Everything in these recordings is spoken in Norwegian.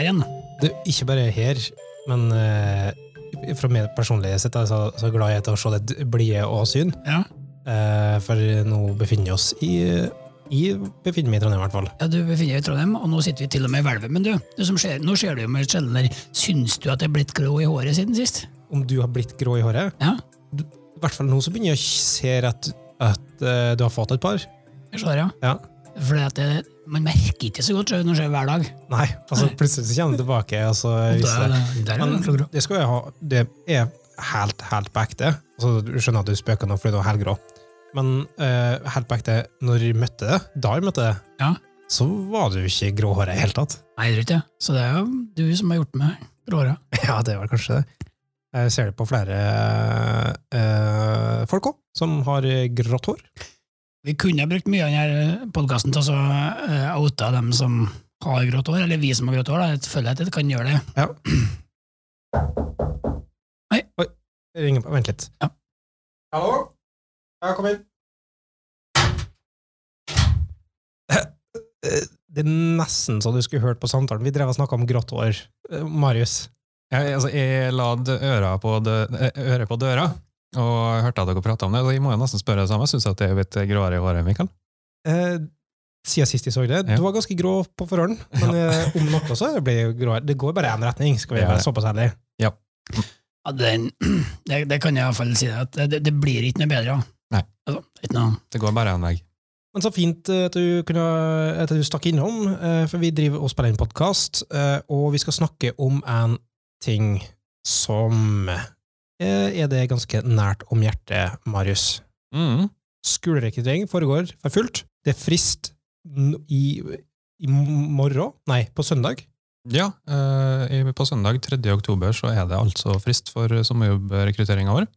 er det er her igjen. Det, ikke bare her, men uh, fra min personlige sett er jeg så, så glad jeg er til å se det blide åsyn. Ja. Uh, for nå befinner vi oss i, i befinner meg i Trondheim, i hvert fall. ja, Du befinner deg i Trondheim, og nå sitter vi til og med i hvelvet. Men du, det som skjer, nå ser du jo med sjelden der. Syns du at jeg er blitt grå i håret siden sist? Om du har blitt grå i håret Ja, I hvert fall nå så begynner jeg å se at, at uh, du har fått et par. jeg ser, ja. Ja. Fordi at det, man merker ikke så godt når det skjer hver dag. Nei, altså plutselig så kommer det tilbake. Og så Og viser da, det. Men det grå. det skal jeg ha. Det er helt, helt på ekte. Altså, du skjønner at du spøker nå fordi du er helgrå. Men uh, helt på ekte, når jeg møtte det, da jeg møtte det, Ja. så var du ikke gråhåra i det hele tatt. Nei, det er ikke det. Så det er jo du som har gjort meg gråhåra. Ja, det var kanskje det. Jeg ser det på flere uh, folk òg, som har grått hår. Vi kunne ha brukt mye av denne podkasten til å så, eh, oute dem som har grått hår, eller vi som har grått hår. Da. Jeg føler at jeg kan gjøre det. Ja. Hei. Oi, jeg ringer på. Vent litt. Ja. Hallo? Ja, kom inn. Det er nesten så du skulle hørt på samtalen. Vi drev og snakka om grått hår. Eh, Marius. Jeg, altså, jeg la øra på dø, eh, øret på døra og jeg hørte at dere prata om det. så Jeg må jo nesten spørre det samme. Syns du at det er litt gråere i håret, Mikael? Eh, siden sist jeg så det, Ja. du var ganske grå på forhånd, men ja. om noe så blir det grå. Det går bare én retning, skal vi være ja. såpass ærlige. Ja, den, det, det kan jeg iallfall si. At det, det blir ikke noe bedre. Nei. Altså, ikke noe. Det går bare én vei. Men så fint eh, at du, kunne, at du stakk innom, eh, for vi driver og spiller inn podkast, og vi skal snakke om en ting som eh, er det ganske nært om hjertet, Marius. Mm. Skolerekruttering foregår for fullt. Det er frist i, i morgen, nei, på søndag. Ja, eh, på søndag 3. oktober så er det altså frist for sommerjobbrekrutteringa vår.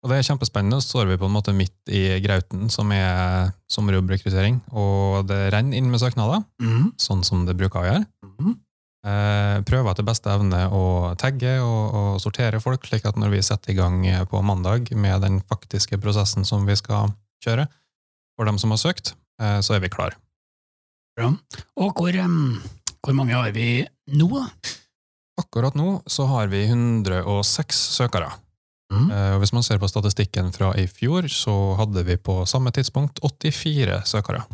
Og det er kjempespennende. Så står vi på en måte midt i grauten, som er sommerjobbrekruttering, og det renner inn med søknader, mm. sånn som det bruker å gjøre. mhm. Eh, prøver etter beste evne å tagge og, og sortere folk, slik at når vi setter i gang på mandag med den faktiske prosessen som vi skal kjøre, for dem som har søkt, eh, så er vi klar. Bra. Og hvor, um, hvor mange har vi nå, da? Akkurat nå så har vi 106 søkere. Mm. Eh, og hvis man ser på statistikken fra i fjor, så hadde vi på samme tidspunkt 84 søkere.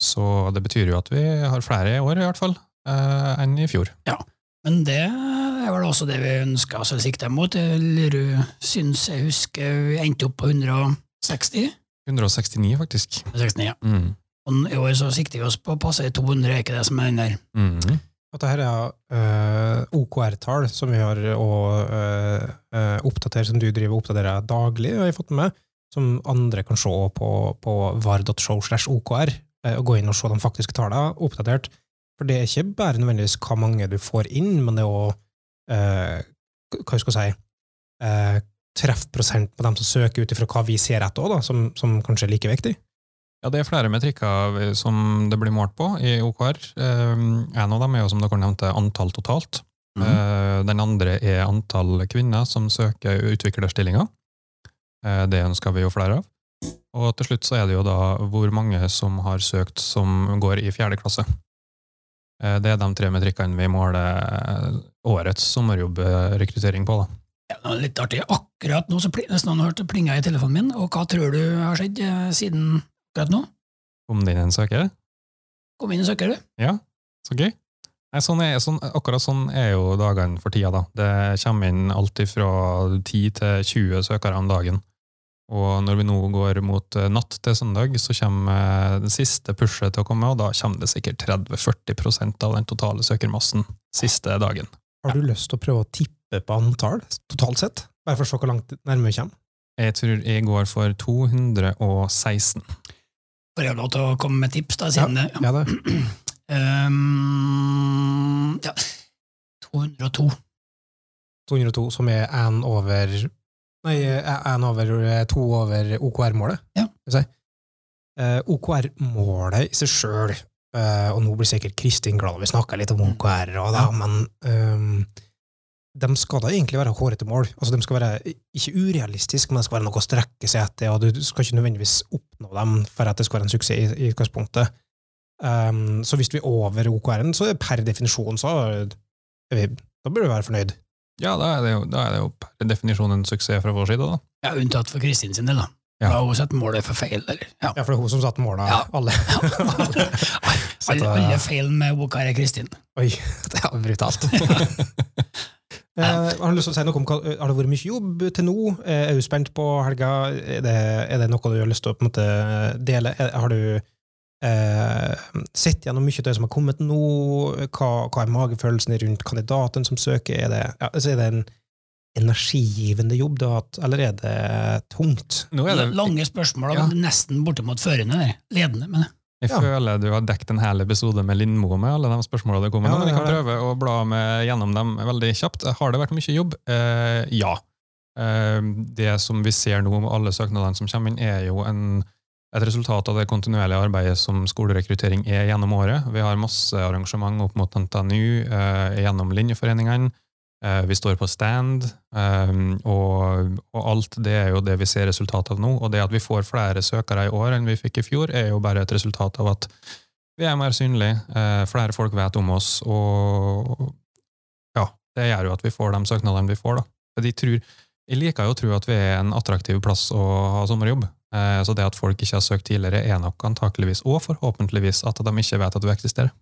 Så det betyr jo at vi har flere i år, i hvert fall, eh, enn i fjor. Ja, Men det er vel også det vi ønska oss å sikte mot. Lerud syns jeg husker vi endte opp på 160? 169, faktisk. 69, ja. Mm. Og i år så sikter vi oss på å passe 200, er ikke det som er den der? Mm. At dette er uh, OKR-tall som vi har å uh, uh, oppdatere, som du driver og oppdaterer daglig, har jeg fått med, som andre kan se på, på var.show slash OKR, eh, og gå inn og se de faktiske tallene oppdatert. For det er ikke bare nødvendigvis hva mange du får inn, men det er òg eh, hva jeg si eh, treffprosent på dem som søker ut ifra hva vi ser etter, også, da, som, som kanskje er like viktig. Ja, det er flere metrikker som det blir målt på i OKR. Eh, en av dem er jo, som dere nevnte, antall totalt. Mm Eh, Den andre er antall kvinner som søker utviklerstillinger. Eh, Det ønsker vi jo flere av. Og til slutt så er det jo da hvor mange som har søkt som går i fjerde klasse. Eh, Det er de tre metrikkene vi måler årets sommerjobbrekruttering på. da. Ja, litt artig. Akkurat nå så pling, nesten han hørte plinga i telefonen min, og hva tror du har skjedd eh, siden akkurat nå? Kom det inn en søker? Kom inn og søker, du. Ja, så gøy. Nei, sånn er, sånn, akkurat sånn er jo dagene for tida. da. Det kommer inn alt fra 10 til 20 søkere om dagen. Og når vi nå går mot eh, natt til søndag, så kommer eh, det siste pushet til å komme, og da kommer det sikkert 30-40% av den totale søkermassen siste dagen. Har du lyst til å prøve å tippe på antall totalt sett? Bare for å se hvor langt nærmere vi kommer? Jeg tror jeg går for 216. Får jeg lov til å komme med tips, da, siden det Ja, det. Um, ja. 202. 202, som er én over Nei, én over to over OKR-målet. Ja. si. Eh, OKR-målet i seg sjøl, og nå blir sikkert Kristin glad vi snakker litt om OKR, og da, Ja. men um, de skal da egentlig være hårete mål. Altså, de skal være ikke urealistiske, men det skal være noe å strekke seg etter, og du skal ikke nødvendigvis oppnå dem for at det skal være en suksess i, utgangspunktet. Um, så hvis vi er over OKR-en, så er per definisjon så er vi, da bør vi være fornøyd. Ja, da er det jo, da er det jo per definisjon en suksess fra vår side, da. Ja, Unntatt for Kristin sin del, da. Ja. Da har hun satt målet for feil. Eller? Ja. Ja, for det er hun som satte måla. Ja. Alle. alle, Alle, alle feil med boka er Kristin. Oi, det er brutalt. Eh, har du lyst til å si noe om hva, har det vært mye jobb til nå? Er du spent på helga? Er det, er det noe du har lyst til å på en måte dele? Er, har du eh, sett gjennom mye av det som har kommet nå? Hva, hva er magefølelsen rundt kandidaten som søker? Er det, ja, altså er det en energigivende jobb, du har hatt, eller er det tungt? Nå er det, Lange spørsmål, Ja. nesten bortimot førende. der. Ledende, men jeg Ja. føler du har dekket en hel episode med Lindmo med alle de spørsmålene det kommer Ja, nå, men jeg kan prøve å bla med gjennom dem veldig kjapt. Har det vært mye jobb? Eh, ja. Eh, det som vi ser nå med alle søknadene som kommer inn, er jo en, et resultat av det kontinuerlige arbeidet som skolerekruttering er gjennom året. Vi har masse arrangement opp mot NTNU, eh, gjennom linjeforeningene. Eh, vi står på stand, eh, og, og alt det er jo det vi ser resultatet av nå. Og det at vi får flere søkere i år enn vi fikk i fjor, er jo bare et resultat av at vi er mer synlige, eh, flere folk vet om oss, og ja, det gjør jo at vi får de søknadene vi får, da. For tror, jeg liker jo å tro at vi er en attraktiv plass å ha sommerjobb. Eh, Så det at folk ikke har søkt tidligere, er nok antakeligvis, og forhåpentligvis, at de ikke vet at du eksisterer.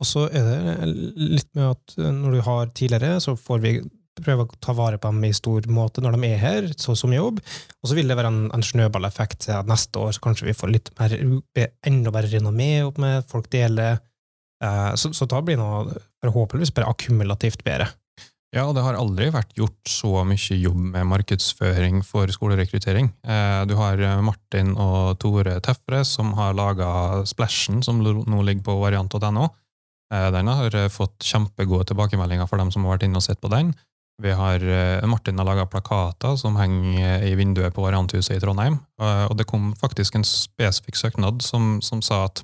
Og så er det litt med at når du har tidligere, så får vi prøve å ta vare på dem i stor måte når de er her, så som jobb. Og så vil det være en, en snøballeffekt at neste år så kanskje vi får litt mer, enda bedre renommé opp med, folk deler. Eh, så, så da blir det forhåpentligvis bare akkumulativt bedre. Ja, det har aldri vært gjort så mye jobb med markedsføring for skolerekruttering. Eh, Du har eh, Martin og Tore Tefre som har laga Splashen, som nå ligger på variant.no. Eh, Den har fått kjempegode tilbakemeldinger for dem som har vært inne og sett på den. Vi har, Martin har laga plakater som henger i vinduet på Varianthuset i Trondheim. Og det kom faktisk en spesifikk søknad som, som sa at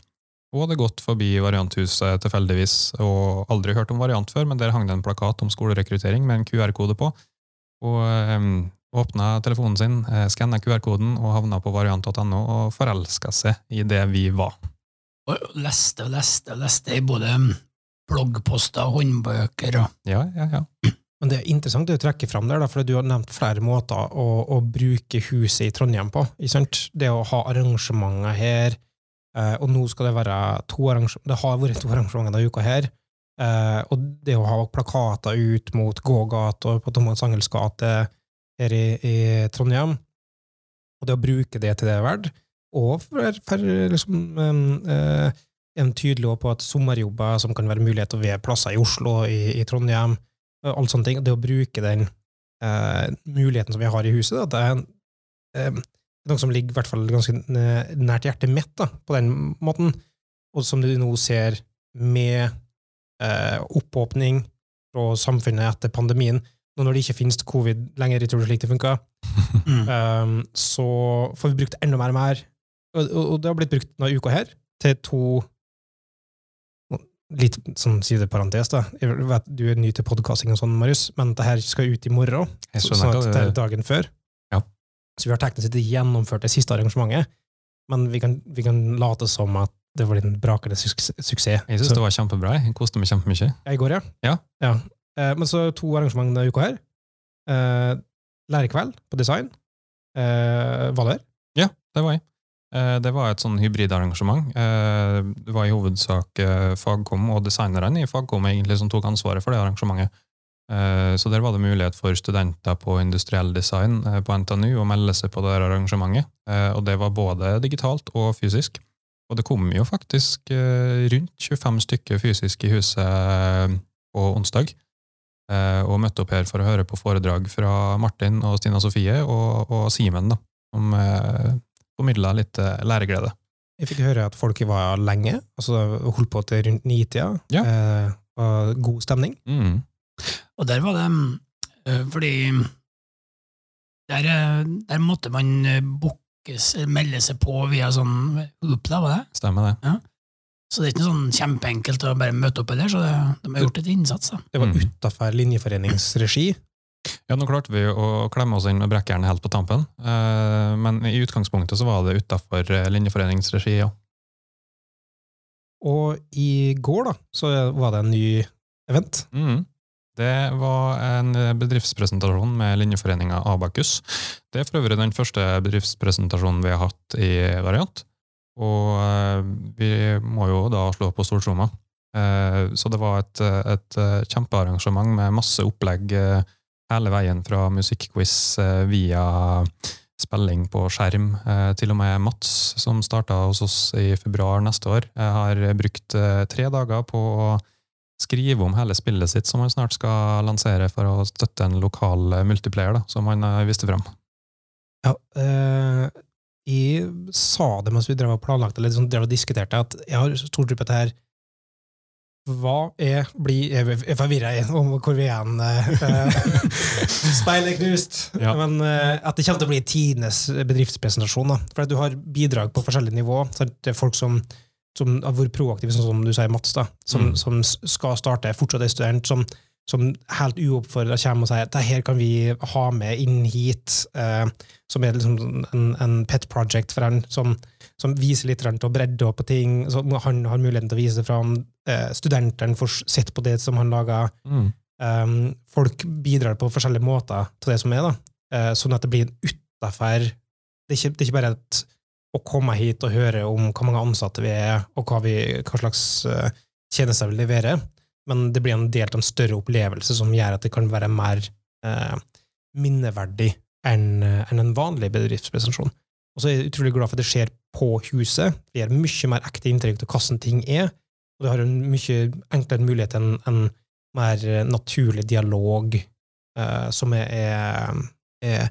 hun hadde gått forbi Varianthuset tilfeldigvis og aldri hørt om Variant før, men der hang det en plakat om skolerekruttering med en QR-kode på. Og um, åpna telefonen sin, eh, skanna QR-koden og havna på variant.no og forelska seg i det vi var. og leste og leste og leste i både bloggposter og håndbøker. og Ja, ja, ja. Men det er interessant det du trekker fram der, for du har nevnt flere måter å, å bruke huset i Trondheim på. Ikke sant? Det å ha arrangementer her, eh, og nå skal det være to arrangementer, det har vært to arrangementer denne uka her, eh, og det å ha plakater ut mot gågata på Thomas Angels gate her i, i Trondheim, og det å bruke det til det er verdt, og for, for liksom, eh, en tydelig på at sommerjobber som kan være muligheter ved plasser i Oslo, i, i Trondheim, og alt sånne ting. Det å bruke den eh, muligheten som vi har i huset, da, det er en, eh, noe som ligger i hvert fall ganske eh, nært hjertet mitt, da, på den måten, og som du nå ser med eh, oppåpning fra samfunnet etter pandemien, nå når det ikke finnes covid lenger, jeg tror det slik det funker, Mm. Um, så får vi brukt enda mer og mer. Og, og, og det har blitt brukt denne uka her til to Litt sånn sideparentes, da. Jeg vet, du er ny til podkasting og sånn, Marius, men det her skal ut i morgen. Så- sånn at det er dagen før. Ja. Så vi har teknisk sett gjennomført det siste arrangementet, men vi kan, vi kan late som at det var en brakende su suksess. Jeg syns det var kjempebra. Jeg koste meg kjempemye. ja, I går, ja. Ja. Eh, men så to arrangement denne uka her. Eh, lærekveld på design. Eh, der? Ja, det var jeg. Eh, Det var et sånn hybridarrangement. Eh, Det var i hovedsak eh, Fagkom og designerne i Fagkom egentlig som tok ansvaret for det arrangementet. Eh, Så der var det mulighet for studenter på industriell design eh, på NTNU å melde seg på det der arrangementet. Eh, Og det var både digitalt og fysisk. Og det kom jo faktisk rundt 25 stykker fysisk i huset på onsdag. Og møtte opp her for å høre på foredrag fra Martin og Stina Sofie og, og Simen, da, som formidla litt læreglede. Jeg fikk høre at folk var lenge, altså holdt på til rundt nitida. Ja. Eh, og god stemning. Mm. Og der var det eh, fordi der, eh, der måtte man eh, bookes, melde seg på via sånn Hoopla, var det? Stemmer det. Så det er ikke sånn kjempeenkelt å bare møte opp heller, så det, de har gjort et innsats. da. Det var Mm. utafor linjeforeningsregi. Ja, nå klarte vi å klemme oss inn med brekkjernet helt på tampen, eh, men i utgangspunktet så var det utafor linjeforeningsregi, ja. Og i går da, så var det en ny event. Mm. Det var en bedriftspresentasjon med linjeforeninga Abakus. Det er for øvrig den første bedriftspresentasjonen vi har hatt i Variant. Og eh, vi må jo da slå på stortromma. Eh, Så det var et, et eh, kjempearrangement med masse opplegg eh, hele veien fra musikkquiz eh, via spilling på skjerm. Eh, Til og med Mats, som starta hos oss i februar neste år, eh, har brukt eh, tre dager på å skrive om hele spillet sitt, som han snart skal lansere for å støtte en lokal eh, multiplayer, da, som han eh, viste fram. Ja, eh, jeg sa det mens vi drev og planlagte, eller liksom drev og diskuterte, at jeg har stor tro på dette her. Hva er blir Jeg er forvirra om hvor vi er hen. eh, Speilet er knust. Ja. Men eh, at det kommer til å bli tidenes bedriftspresentasjon. Da. For at du har bidrag på forskjellige nivå. Så det er folk som, som hvor proaktive, sånn som du sier, Mats, da, som, Mm. som skal starte, fortsatt er student, som, som helt uoppfordra kommer og sier at her kan vi ha med inn hit. eh, som er liksom en, en pet project for han, som, som viser litt til bredde på ting. Så han har muligheten til å vise det fram. Eh, studentene får sett på det som han lager. Mm. eh, folk bidrar på forskjellige måter til det som er, da. Eh, sånn at det blir utafor det, det er ikke bare et, å komme hit og høre om hvor mange ansatte vi er, og hva, vi, hva slags eh, tjenester vi leverer, men det blir en del av en større opplevelse som gjør at det kan være mer eh, minneverdig enn en, en vanlig bedriftspresentasjon. Og så er jeg utrolig glad for at det skjer på huset. Det gir mye mer ekte inntrykk til hvordan ting er, og det har en mye enklere mulighet til en, mer eh, naturlig dialog eh, som er, er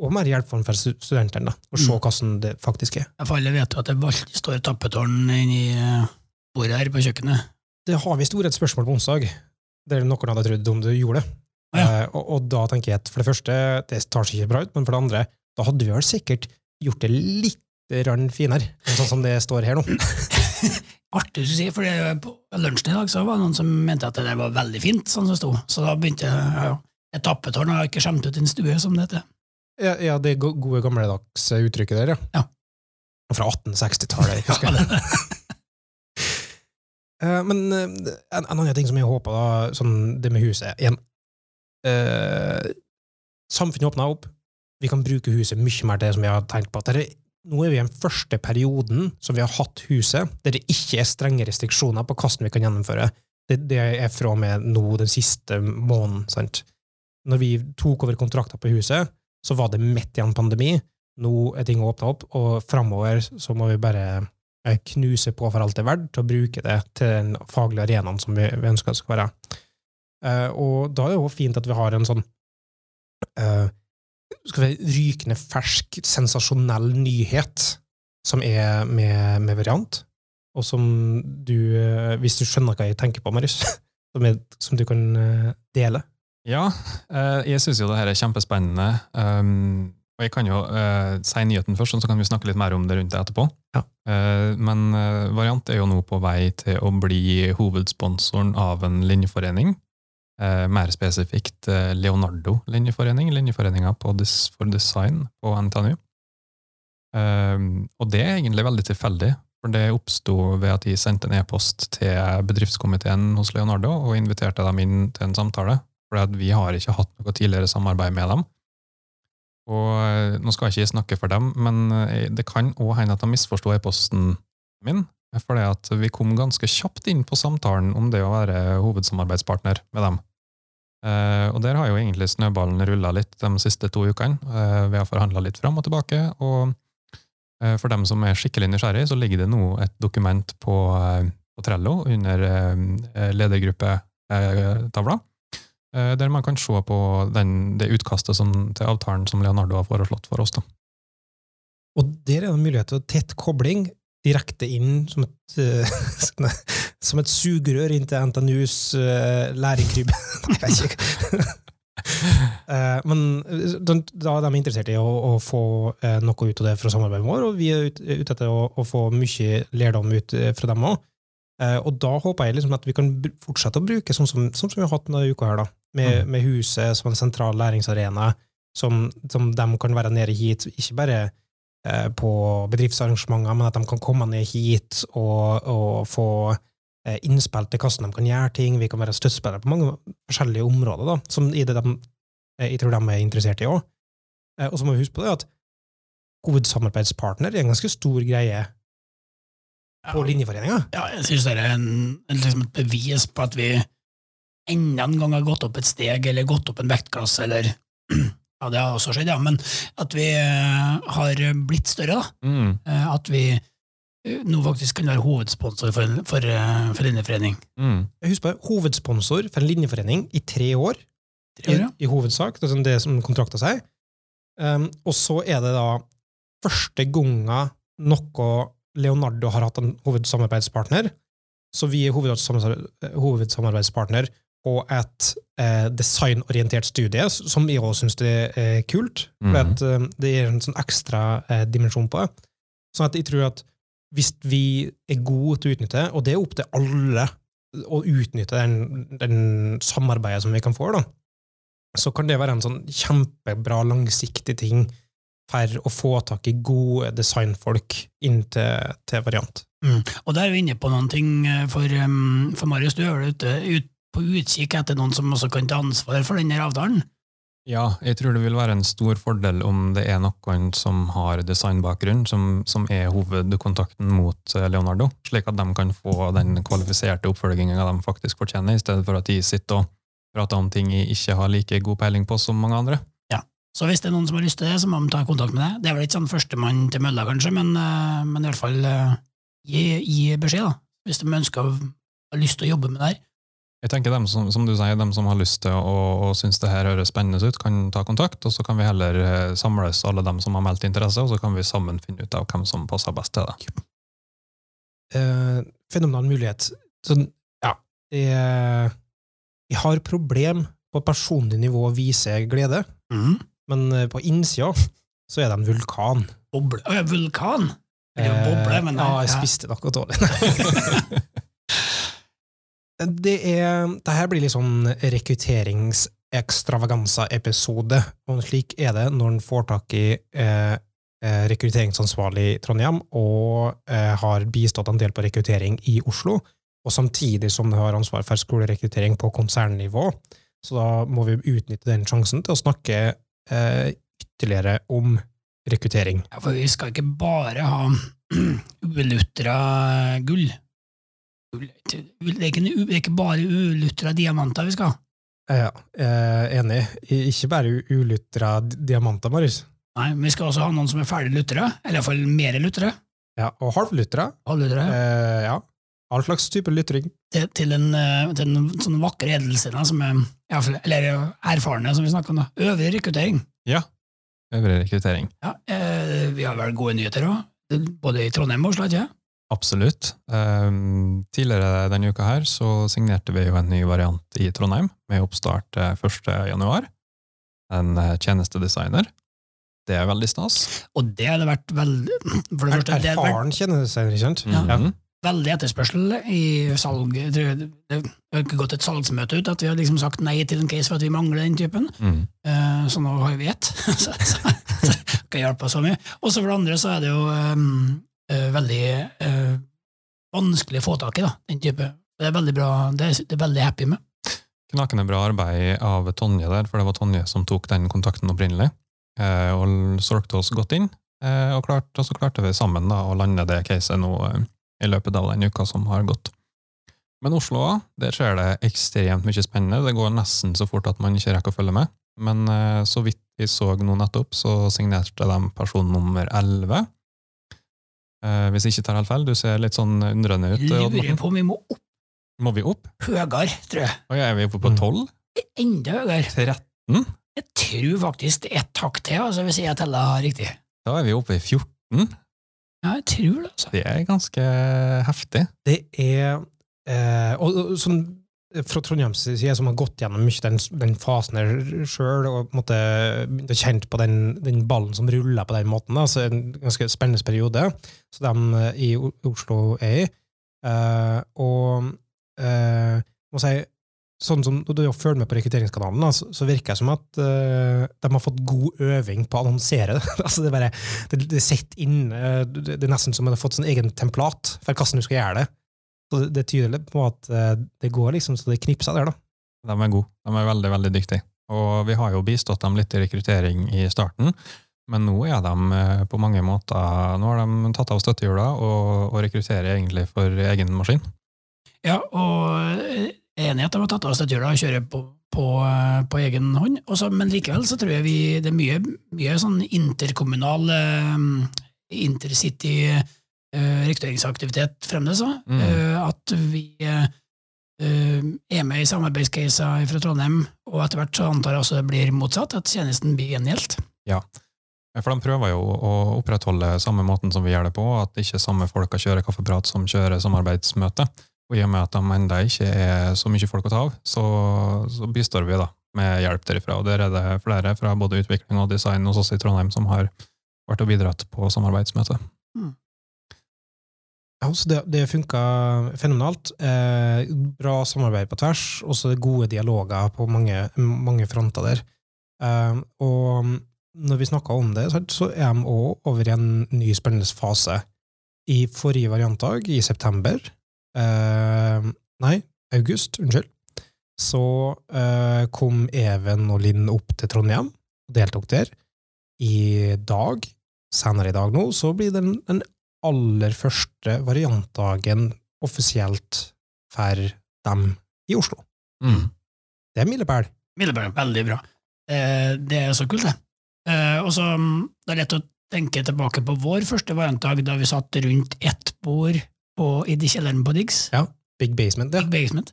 og mer hjelp for studentene, og se Mm. hvordan det faktisk er. Ja, For alle vet jo at det alltid står tappetårn inni eh, bordet her på kjøkkenet. Det har vi et spørsmål på onsdag, der noen hadde trodd om du gjorde det. Ja. Eh, og, og da tenker jeg at for det første, det tar seg ikke bra ut, men for det andre, da hadde vi vel sikkert gjort det litt finere, sånn som det står her nå. Artig å si, for på lunsjen i dag så var det noen som mente at det der var veldig fint, sånn som det sto. Så da begynte jeg ja, Et tappetårn har ikke skjemt ut en stue, som det heter. Ja, ja det go- gode gammeldags uttrykket der, ja. Ja. Fra 1860-tallet, husker. jeg. Eh, Men eh, en, en annen ting som jeg håper, da, sånn det med huset igjen, eh, Samfunnet åpner opp. Vi kan bruke huset mye mer til det som vi har tenkt på. at det er, nå er vi i den første perioden som vi har hatt huset, der det ikke er strenge restriksjoner på hvordan vi kan gjennomføre. Det, det er fra og med nå den siste måneden. sant? Når vi tok over kontrakter på huset, så var det midt i en pandemi. Nå er ting åpna opp, og framover så må vi bare eh, knuse på for alt det er verdt til å bruke det til den faglige arenaen som vi, ønsker det skal være. Eh, og da er det jo fint at vi har en sånn eh, skal vi rykende fersk, sensasjonell nyhet som er med, med variant, og som du, hvis du skjønner hva jeg tenker på, Marius, som, er, som du kan dele. Ja, eh, jeg syns jo det her er kjempespennende. Um, og jeg kan jo eh, si nyheten først, så kan vi snakke litt mer om det rundt det etterpå. Ja. Eh, men Variant er jo nå på vei til å bli hovedsponsoren av en linjeforening. Mer spesifikt Leonardo linjeforening, linjeforeninga for design på NTNU. Eh, og det er egentlig veldig tilfeldig, for det oppsto ved at de sendte en e-post til bedriftskomiteen hos Leonardo og inviterte dem inn til en samtale. For vi har ikke hatt noe tidligere samarbeid med dem. Og eh, Nå skal jeg ikke snakke for dem, men eh, det kan òg hende at de misforsto e-posten min. For vi kom ganske kjapt inn på samtalen om det å være hovedsamarbeidspartner med dem. Eh, og der har jo egentlig snøballen rulla litt de siste to ukene. Vi har forhandla litt fram og tilbake. og for dem som er skikkelig nysgjerrig, så ligger det nå et dokument på, på Trello under ledergruppetavla, der man kan se på den, det utkastet som, til avtalen som Leonardo har foreslått for oss. Da. Og der er det mulighet til tett kobling direkte inn som et, uh, som et sugerør inn til NTNUs uh, læringkrybbe. Nei, jeg vet ikke. uh, men eh, da er de interessert i å, å få eh, noe ut av det fra samarbeidet vårt, og vi er ute ut etter å, å få mye lærdom ut eh, fra dem òg. Og da håper jeg liksom at vi kan fortsette å bruke sånn som, sånn som vi har hatt denne uka her, da. Med, med huset som en sentral læringsarena, som, som de kan være nede hit, ikke bare eh, på bedriftsarrangementer, men at de kan komme ned hit og, og få eh, innspill til hvordan de kan gjøre ting. Vi kan være støttespillere på mange forskjellige områder, da, som i det de, eh, jeg tror de er interessert i òg. Og så må vi huske på det at hovedsamarbeidspartner er en ganske stor greie på Linjeforeninga. Ja, jeg synes det er en, liksom et bevis på at vi enda en gang har gått opp et steg, eller gått opp en vektklasse, eller ja, det har også skjedd, ja, men at vi uh, har blitt større, da. Mm. Uh, at vi uh, nå faktisk kan være hovedsponsor for, for, for linjeforening. Mm. Husk på, hovedsponsor for en linjeforening i tre år, Tre år, ja. i, i hovedsak, det er sånn det som kontrakta seg. Um, og så er det da første gonga noe Leonardo har hatt en hovedsamarbeidspartner, så vi er hovedsamarbeidspartner, på et eh, designorientert studie, som jeg også syns er kult. For Mhm. at, eh, det gir en sånn ekstra eh, dimensjon på det. Sånn at jeg tror at hvis vi er gode til å utnytte, og det er opp til alle å utnytte den, den samarbeidet som vi kan få, da, så kan det være en sånn kjempebra, langsiktig ting for å få tak i gode designfolk inn til, til variant. Og der er vi inne på noen ting, eh, for, um, for Marius, du er ute ut, på utkikk etter noen som også kan ta ansvar for denne avtalen? Ja, jeg tror det vil være en stor fordel om det er noen som har designbakgrunn, som, som er hovedkontakten mot eh, Leonardo, slik at de kan få den kvalifiserte oppfølginga de faktisk fortjener, i stedet for at de sitter og prater om ting jeg ikke har like god peiling på som mange andre. Så hvis det er noen som har lyst til det, så må de ta kontakt med deg. Det er vel ikke sånn førstemann til mølla, kanskje, men, eh, men i hvert fall eh, gi, gi beskjed, da. Hvis de ønsker å har lyst til å jobbe med det her. Jeg tenker dem som, som du sier, dem som har lyst til å, og syns det her høres spennende ut, kan ta kontakt, og så kan vi heller eh, samles alle dem som har meldt interesse, og så kan vi sammen finne ut av hvem som passer best til det. Eh, fenomenal mulighet. Så, ja, jeg, jeg har problem på personlig nivå å vise glede, men eh, på innsida så er det en vulkan. Boble. Å vulkan! Jo boble, men nei. ja, jeg spiste noe dårlig. det er Det her blir litt sånn rekrutteringsekstravaganza-episode, og slik er det når en får tak i eh, eh, rekrutteringsansvarlig i Trondheim og eh, har bistått en del på rekruttering i Oslo, og samtidig som det har ansvar for skolerekruttering på konsernnivå. Så da må vi utnytte den sjansen til å snakke eh, ytterligere om rekruttering. Ja, for vi skal ikke bare ha ulutra gull. Det er ikke, det er ikke bare ulutra diamanter vi skal ha. Ja, eh, enig. Ikke bare ulutra di- diamanter, Marius. Nei, men vi skal også ha noen som er ferdig lutra, eller iallfall mer lutra. Ja, og halvlutra. Halvlutra. Eh, ja. All slags type lytring. Til, til, en, eh, til en sånn vakker edelse, da, som er i hvert fall- eller erfarne, som vi snakker om. da. Øvrig rekruttering. Ja. Øvrig rekruttering. Ja, eh, vi har vel gode nyheter òg, både i Trondheim og Oslo, ikke sant? Absolutt. Um, tidligere denne uka her så signerte vi jo en ny variant i Trondheim, med oppstart eh, 1. januar. En eh, tjenestedesigner. Det er veldig stas. Og det hadde vært veldig For det Er, første, erfaren tjenestedesigner, ikke sant? Ja. Mhm. Veldig etterspørsel i salg. Det det har ikke gått et salgsmøte ut at vi har liksom sagt nei til en case for at vi mangler den typen. Mm. Eh, Så nå har vi ett. Så så kan hjelpe oss så mye. Og så for det andre så er det jo um, veldig uh, vanskelig å få tak i, da, den type. Det er veldig bra, det er det er veldig happy med. Knakende bra arbeid av Tonje der, for det var Tonje som tok den kontakten opprinnelig, og solgte oss godt inn. Og, klart, og så klarte vi sammen da, å lande det caset nå i løpet av den uka som har gått. Men Oslo òg, der skjer det ekstremt mye spennende. Det går nesten så fort at man ikke rekker å følge med. Men eh, så vidt vi så nå nettopp, så signerte de person nummer 11. Eh, hvis jeg ikke tar helt feil, du ser litt sånn undrende ut. Odd Lurer på om vi må opp Må vi opp? høyere, tror jeg. Og er vi oppe på Mm. 12? Enda høyere. 13? Jeg tror faktisk det er et takk til, altså, hvis jeg teller riktig. Da er vi oppe i 14. Ja, jeg tror det, altså. Det er ganske heftig. Det er eh, og, og sånn fra Trondheims side, som har gått gjennom mye den, den fasen der sjøl, og på en måte begynt å kjent på den, den ballen som ruller på den måten. Da. Så en ganske spennende periode, så de eh, i Oslo er i. Eh, og eh, må si, sånn som du følger med på rekrutteringskanalen, altså, så, virker det som at uh, de har fått god øving på å annonsere det. altså det, er bare, det, det sitter inne, det, det er nesten som om de har fått sin egen templat for hvordan du skal gjøre det. Så det, det tyder litt på at uh, det går liksom så det knipser der, da. De er gode. De er veldig, veldig dyktige. Og vi har jo bistått dem litt i rekruttering i starten, men nå er de på mange måter Nå har de tatt av støttehjula og, og rekrutterer egentlig for egen maskin. Ja, og eh, om å ta av av støttehjula og kjøre på, på, eh, på egen hånd, Også, men likevel så tror jeg vi, det er mye, mye sånn interkommunal eh, intercity uh, rekrutteringsaktivitet fremdeles. Mm. At vi eh, er med i samarbeidscaser fra Trondheim, og etter hvert så antar jeg også det blir motsatt, at tjenesten blir gjengjeldt. Ja, For de prøver jo å opprettholde samme måten som vi gjør det på, at ikke samme folka kjører kaffeprat som kjører samarbeidsmøte. Og i og med at de ennå ikke er så mye folk å ta av, så, så bistår vi da med hjelp derifra. Og der er det flere fra både utvikling og design hos oss i Trondheim som har vært og bidratt på samarbeidsmøte. Ja, så det, det funka fenomenalt. Eh, bra samarbeid på tvers, også gode dialoger på mange, mange fronter der. Eh, og når vi snakka om det, så er de òg over i en ny spennende fase. I forrige variantdag, i september Nei, august, unnskyld. Så eh, kom Even og Linn opp til Trondheim og deltok der. I dag, senere i dag nå, så blir det den, den aller første variantdagen offisielt for dem i Oslo. Mm. Det er milepæl. Milepæl. veldig bra. Eh, det er så kult, det. Eh, og så mm, Det er lett å tenke tilbake på vår første variantdag, da vi satt rundt ett bord på, i de kjelleren på Diggs. Ja, Big basement, ja. Big basement.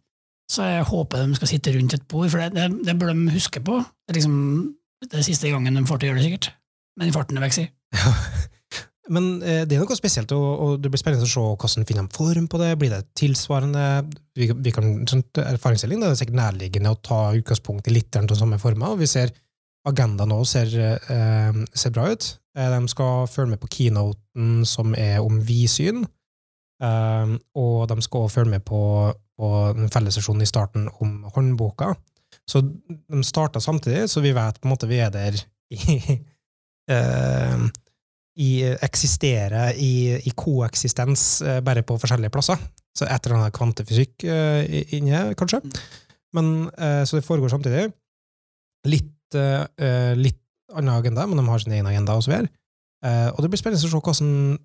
Så jeg håper de skal sitte rundt et bord, for det, det, det bør de huske på. Det er liksom det er siste gangen de får til å gjøre det, sikkert. Men i farten er vekk, si. Men eh, det er noe spesielt, og, og det blir spennende å se hvordan finner de form på det. Blir det tilsvarende? Vi, vi kan, sånt, erfaringsdeling det er sikkert nærliggende å ta utgangspunkt i litt av samme former. og Vi ser agendaen nå ser, eh, ser bra ut. Eh, de skal følge med på keynoten som er om vidsyn, eh, og de skal også følge med på, på den fellessesjonen i starten om håndboka. Så de starta samtidig, så vi vet på en måte vi er der i, uh, i eksistere i, i koeksistens, uh, bare på forskjellige plasser. Så et eller annet kvantefysikk uh, inne, kanskje. Men, eh, så det foregår samtidig. Litt, litt annen agenda, men de har sin egen agenda og så videre. Og det blir spennende å se hvordan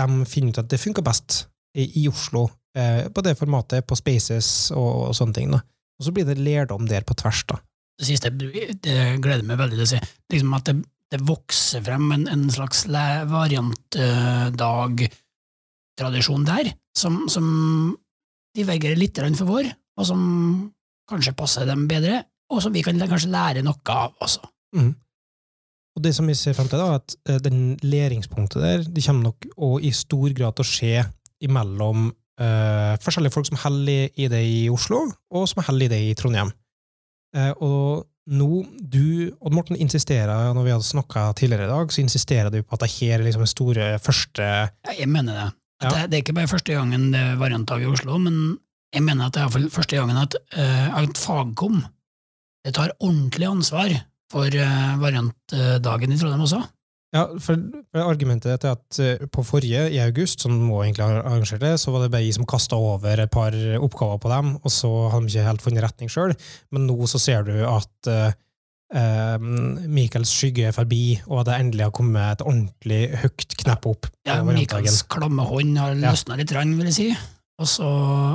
de finner ut at det funker best i, i Oslo, eh, på det formatet, på Spaces og, og sånne ting. Da. Og så blir det lærdom der på tvers, da. Det siste det gleder meg veldig til å se. Liksom at det, det vokser frem en, en slags variantdag-tradisjon der, som, som divergerer litt for vår, og som kanskje passer dem bedre, og som vi kan kanskje lære noe av også. Mm. Og det som vi ser frem til, da, at eh, den læringspunktet der, det kommer nok å i stor grad til å skje imellom uh, forskjellige folk som holder i det i Oslo, og som holder i det i Trondheim. Uh, og nå, du, Odd Morten, insisterer, når vi hadde snakka tidligere i dag, så insisterer du på at det her er liksom den store første Ja, Jeg mener det. Ja. det, det er ikke bare første gangen det er variantdag i Oslo, men jeg mener at det er første gangen at, uh, at Fagkom tar ordentlig ansvar for eh, variantdagen i Trondheim også. Ja, for argumentet er at eh, på forrige, i august, som må egentlig ha arrangert det, så var det BI som kasta over et par oppgaver på dem, og så hadde de ikke helt funnet retning sjøl. Men nå så ser du at eh, eh, Michaels skygge er forbi, og at det endelig har kommet et ordentlig høyt knepp opp. Ja. Michaels klamme hånd har Ja. litt, rann, vil jeg si. Og så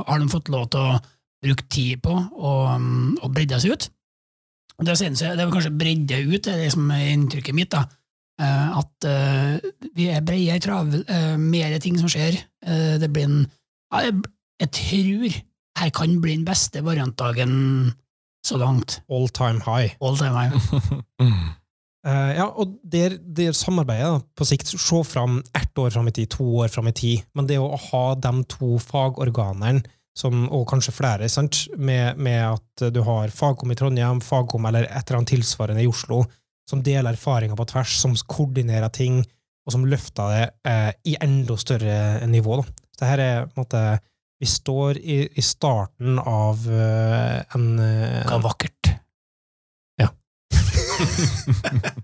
har de fått lov til å bruke tid på å, å bredde seg ut. Det, synes jeg, det er kanskje bredde ut, det er det som er inntrykket mitt. da. Eh, At eh, vi er bredere, travel, uh, mer ting som skjer. Eh, det blir en ja, jeg, jeg tror her kan bli den beste variantdagen så langt. All time high. All time high. uh, ja, og der, der samarbeidet da, på sikt, se fram ett år fram i tid, to år fram i tid, men det å ha de to fagorganene, som, og kanskje flere, sant, med, med at du har Fagkom i Trondheim, Fagkom eller et eller annet tilsvarende i Oslo, som deler erfaringer på tvers, som koordinerer ting, og som løfter det eh, i enda større nivå. Da. Så det her er på en måte Vi står i, i starten av uh, en Hva vakkert.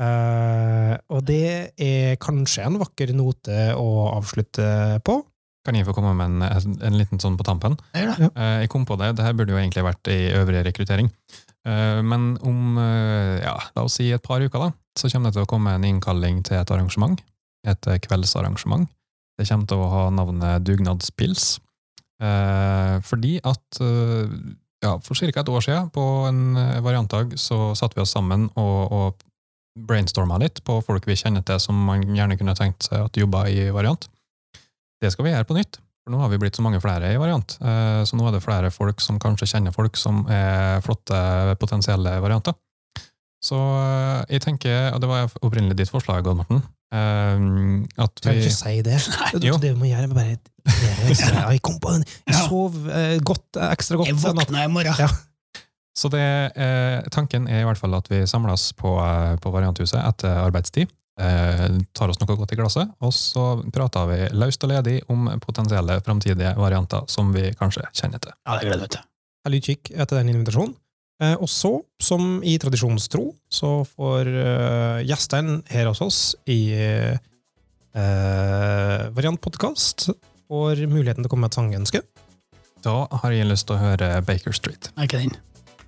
eh, Og det er kanskje en vakker note å avslutte på. Kan jeg få komme med en, en, en liten sånn på tampen? Ja. Eh, Jeg kom på det, det her burde jo egentlig vært i øvrig rekruttering. Eh, Men om, eh, ja, la oss si et par uker da, så kommer det til å komme en innkalling til et arrangement. Et eh, kveldsarrangement. Det kommer til å ha navnet Dugnadspils. Fordi at ja, for ca. et år siden, på en variantdag, så satte vi oss sammen og, og brainstorma litt på folk vi kjenner til som man gjerne kunne tenkt seg at jobba i variant. Det skal vi gjøre på nytt. For nå har vi blitt så mange flere i variant. Eh, Så nå er det flere folk som kanskje kjenner folk som er flotte potensielle varianter. Så eh, jeg tenker, og det var opprinnelig ditt forslag, Odd Morten, vi... at Trenger vi ikke si det. Det, Jo. det vi må gjøre, er bare ja, Jeg kom på den! Jeg sov eh, godt, eh, ekstra godt. Jeg våkna i morgen. Ja. Så det, eh, tanken er i hvert fall at vi samles på, eh, på Varianthuset etter arbeidstid, eh, tar oss noe godt i glasset, og så prater vi løst og ledig om potensielle framtidige varianter som vi kanskje kjenner til. Ja, det gleder jeg meg til. Jeg lytkikk etter den invitasjonen. Eh, og så, som i tradisjonstro, så får eh, gjestene her hos oss i eh, Variantpodkast får muligheten til å komme med et sangønske. Da har jeg lyst til å høre Baker Street. Er ikke den?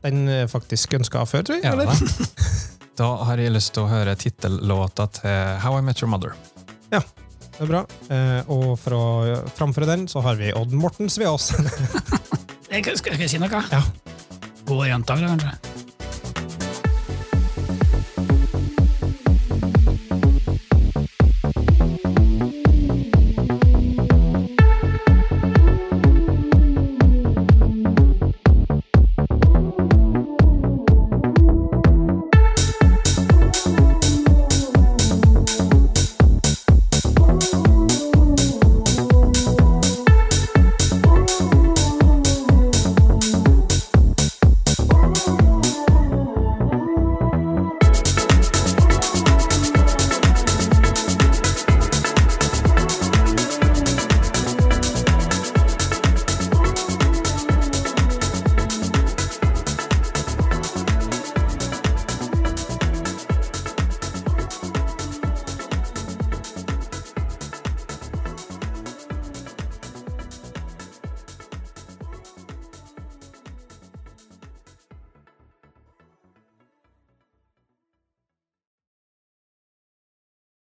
Den eh, faktisk ønska før, tror jeg. Ja, eller? Da har jeg lyst til å høre tittellåta til How I Met Your Mother. Ja, Det er bra. Eh, og for å framføre den, så har vi Odd Mortens ved oss. skal, skal jeg si noe? Ja. God variantdag, da, kanskje?